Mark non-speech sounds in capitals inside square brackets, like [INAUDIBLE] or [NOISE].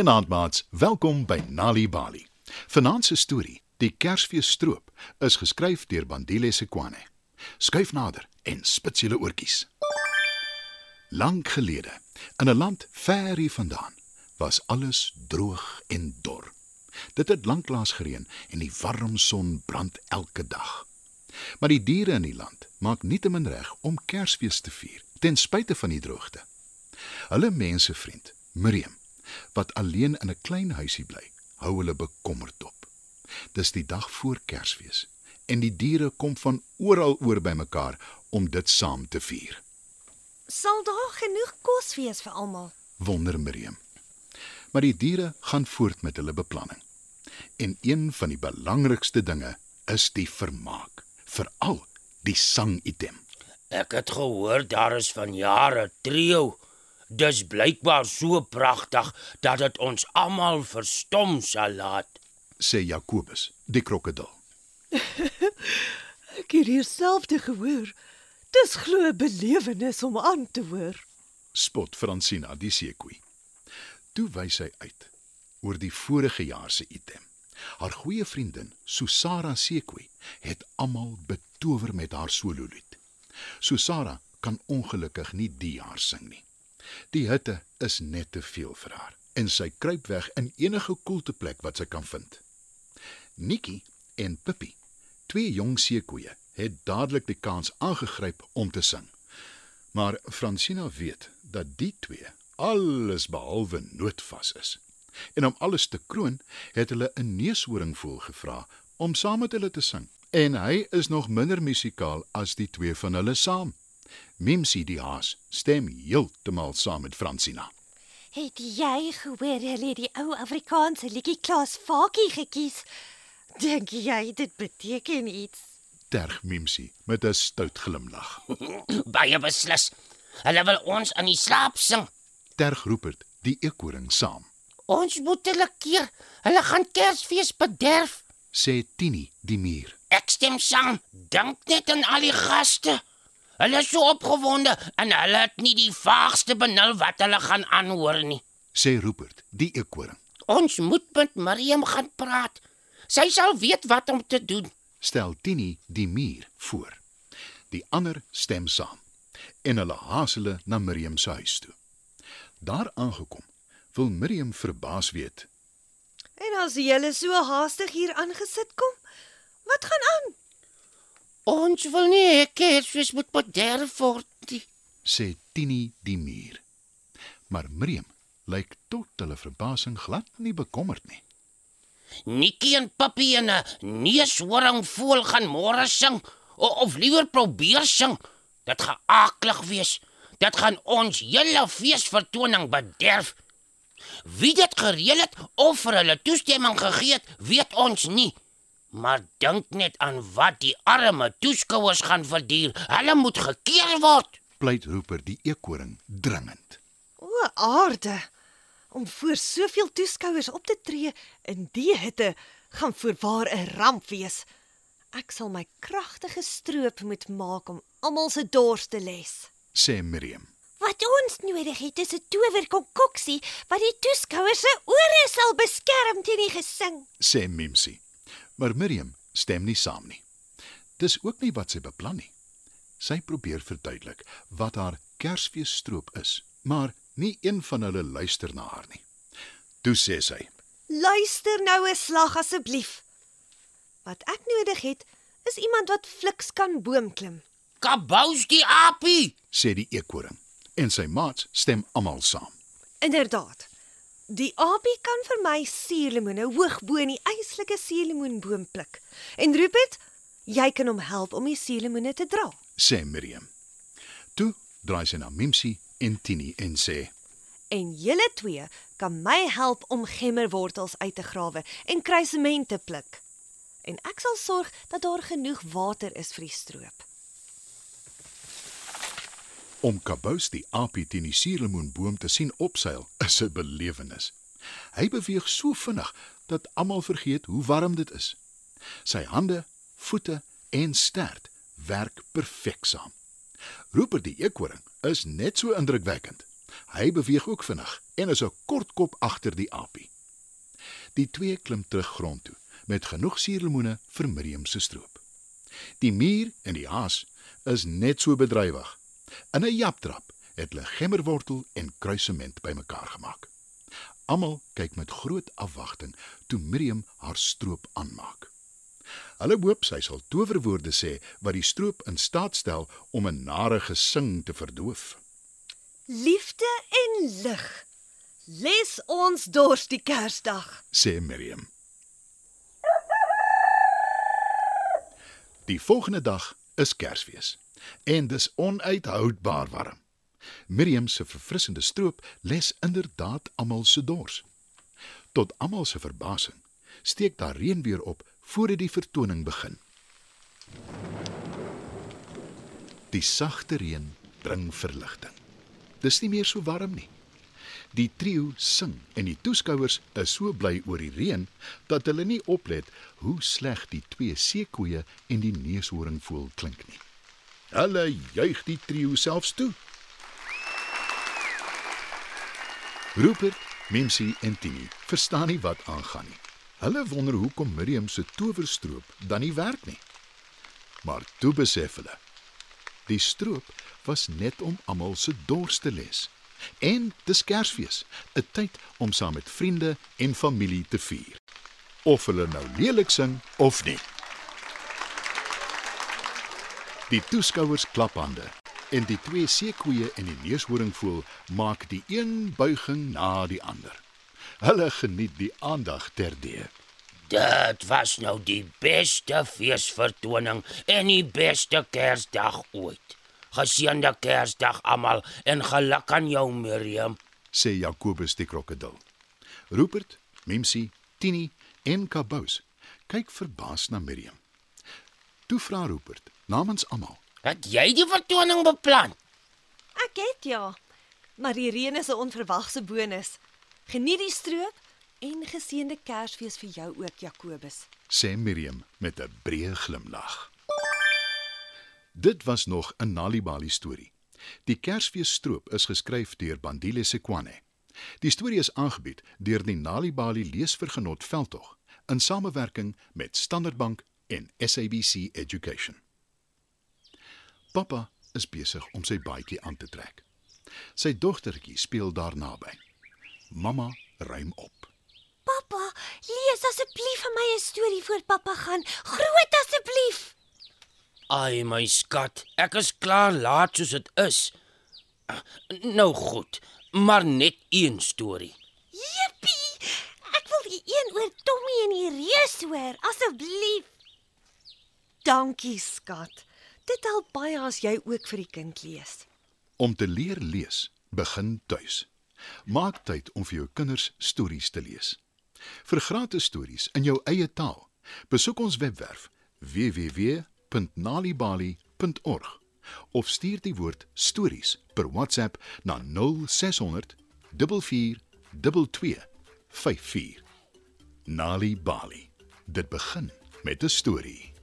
Goeienaand maats, welkom by Nali Bali. Vanaand se storie, Die Kersfees stroop, is geskryf deur Bandile Sekwane. Skuif nader en spits julle oortjies. Lank gelede, in 'n land ver hier vandaan, was alles droog en dor. Dit het lanklaas gereën en die warm son brand elke dag. Maar die diere in die land maak nietemin reg om Kersfees te vier, ten spyte van die droogte. Hulle mensevriend, Miriam, wat alleen in 'n klein huisie bly, hou hulle bekommerd dop. Dis die dag voor Kersfees en die diere kom van oral oor bymekaar om dit saam te vier. Sal daar genoeg kos wees vir almal? Wonder Miriam. Maar die diere gaan voort met hulle beplanning. En een van die belangrikste dinge is die vermaak, veral die sangitem. Ek het gehoor daar is van jare trio. Dis blykbaar so pragtig dat dit ons almal verstom sal laat. sê Jakobus, die krokodil. [LAUGHS] Ek het dieselfde gehoor. Dis glo 'n belewenis om aan te hoor. Spot Francina, die seekoei. Toe wys sy uit oor die vorige jaar se item. Haar goeie vriendin, Susara Seekoei, het almal betower met haar sololied. Susara kan ongelukkig nie die jaar sing nie. Die hitte is net te veel vir haar en sy kruip weg in enige koelteplek wat sy kan vind. Nikki en Pippi, twee jong seekoeie, het dadelik die kans aangegryp om te sing. Maar Francina weet dat die twee alles behalwe noodvas is. En om alles te kroon, het hulle 'n neushoringvoël gevra om saam met hulle te sing. En hy is nog minder musikaal as die twee van hulle saam. Mimsy die haas stem heeltemal saam met Francina. Het jy gehoor hulle het die ou Afrikaanse liedjie Klaas Fakie gekies? Dink jy dit beteken iets? Terg Mimsy met 'n stout glimlag. [LAUGHS] Baie beslis. Hulle wil ons in die slaap sing. Terg Rupert die eekoring saam. Ons moet hulle keer. Hulle gaan Kersfees bederf. Sê Tini die muur. Ek stem saam. Dink net aan al die gaste. Hulle is so opgewonde en hulle het nie die vaagste benul wat hulle gaan aanhoor nie. Sê Rupert die eekoring. Ons moet met Mariam gaan praat. Sy sal weet wat om te doen. Stel Tini die muur voor. Die ander stem saam en hulle haas hulle na Miriam se huis toe. Daar aangekom, wil Miriam verbaas weet En as julle so haastig hier aangesit kom, wat gaan aan? Ons wil nie hê Kersfees moet bederf word nie. sê Tini die muur. Maar Miriam lyk tot hulle verbasing glad nie bekommerd nie. Nikki en Papi en 'n neushoring voel gaan môre sing o, of liewer probeer sing. Dit gaan aklig wees. Dit gaan ons hele feesvertoning bederf. Wie dit gereël het of vir hulle toestemming gegee het, weet ons nie. Maar dink net aan wat die arme toeskouers gaan verduur. Hulle moet gekeer word. Pleit roeper die eekoring dringend. O, aarde. Om voor soveel toeskouers op te tree in die hitte gaan voorwaar 'n ramp wees. Ek sal my kragtige stroop moet maak om almal se dors te les. sê Miriam. Wat ons nodig het is 'n towerkonkoksie wat die toeskouers se ore sal beskerm teen die gesing. sê Mimsy. Maar Miriam stem nie saam nie. Dis ook nie wat sy beplan nie. Sy probeer verduidelik wat haar Kersfeesstroop is, maar nie een van hulle luister na haar nie. Toe sê sy: Luister nou 'n slag asseblief. Wat ek nodig het is iemand wat fliks kan boom klim. Kabous die apie. sê die eekoring en sy maats stem almal saam. Inderdaad. Die apie kan vir my suurlemoene hoog bo in die eislike suurlemoenboom pluk. En Rupert, jy kan hom help om die suurlemoene te dra. sê Miriam. Toe draai sy na Mimsy en Tini en sê: En julle twee kan my help om gemmerwortels uit te grawe en kruisement te pluk. En ek sal sorg dat daar genoeg water is vir die stroop. Om Kabous die apie teen die suurlemoenboom te sien opseil is 'n belewenis. Hy beweeg so vinnig dat almal vergeet hoe warm dit is. Sy hande, voete en stert werk perfek saam. Roeper die eekoring is net so indrukwekkend. Hy beweeg ook vinnig en is 'n kort kop agter die aapie. Die twee klim terug grond toe met genoeg suurlemoene vir Miriam se stroop. Die mier en die haas is net so bedrywig. In 'n japtrap het hulle gemmerwortel en kruisement bymekaar gemaak. Almal kyk met groot afwagting toe Miriam haar stroop aanmaak. Hulle hoop sy sal towerwoorde sê wat die stroop in staat stel om 'n nare gesing te verdoof. Liefde en lig. Les ons dors die Kersdag. sê Miriam. Die volgende dag is Kersfees en dis onuithoudbaar warm. Miriam se verfrissende stroop les inderdaad almal se dors. Tot almal se verbasing steek daar reën weer op voordat die vertoning begin. Die sagte reën bring verligting. Dis nie meer so warm nie. Die trio sing en die toeskouers is so bly oor die reën dat hulle nie oplet hoe sleg die twee seekoeie en die neushoringvoël klink nie. Hulle juig die trio selfs toe. Rupert, Mimsy en Tini verstaan nie wat aangaan nie. Hulle wonder hoekom Miriam se towerstroop dan nie werk nie. Maar toe besef hulle, die stroop was net om almal se dors te les. En dis Kersfees, 'n tyd om saam met vriende en familie te vier. Of hulle nou lelik sing of nie. Die toeskouers klap hande en die twee seekoeie en die neushoringvoël maak die een buiging na die ander. Hulle geniet die aandag terdee. Dit was nou die beste feesvertoning en die beste Kersdag ooit. Geseënde Kersdag almal en geluk aan jou Miriam. sê Jakobus die krokodil. Rupert, Mimsy, Tini en Kabous kyk verbaas na Miriam. Toe vra Rupert namens almal: Het jy die vertoning beplan? Ek het ja. Maar die reën is 'n onverwagse bonus. Geniet die stroop en geseënde Kersfees vir jou ook Jakobus. sê Miriam met 'n breë glimlag. Dit was nog 'n Nalibali storie. Die Kersfees stroop is geskryf deur Bandile Sekwane. Die storie is aangebied deur die Nalibali Leesvergenot Veldtog in samewerking met Standard Bank en SABC Education. Pappa is besig om sy baadjie aan te trek. Sy dogtertjie speel daar naby. Mamma ruim op. Pappa, lees asseblief vir my 'n storie voor pappa gaan. Groot asseblief. Ai my skat, ek is klaar laat soos dit is. Nou goed, maar net een storie. Jippie! Ek wil die een oor Tommy en die reus hoor, asseblief. Dankie, skat. Dit help baie as jy ook vir die kind lees. Om te leer lees, begin tuis. Maak tyd om vir jou kinders stories te lees. Vir gratis stories in jou eie taal, besoek ons webwerf www.nalibali.org of stuur die woord stories per WhatsApp na 0600 4422 54. Nali Bali. Dit begin met 'n storie.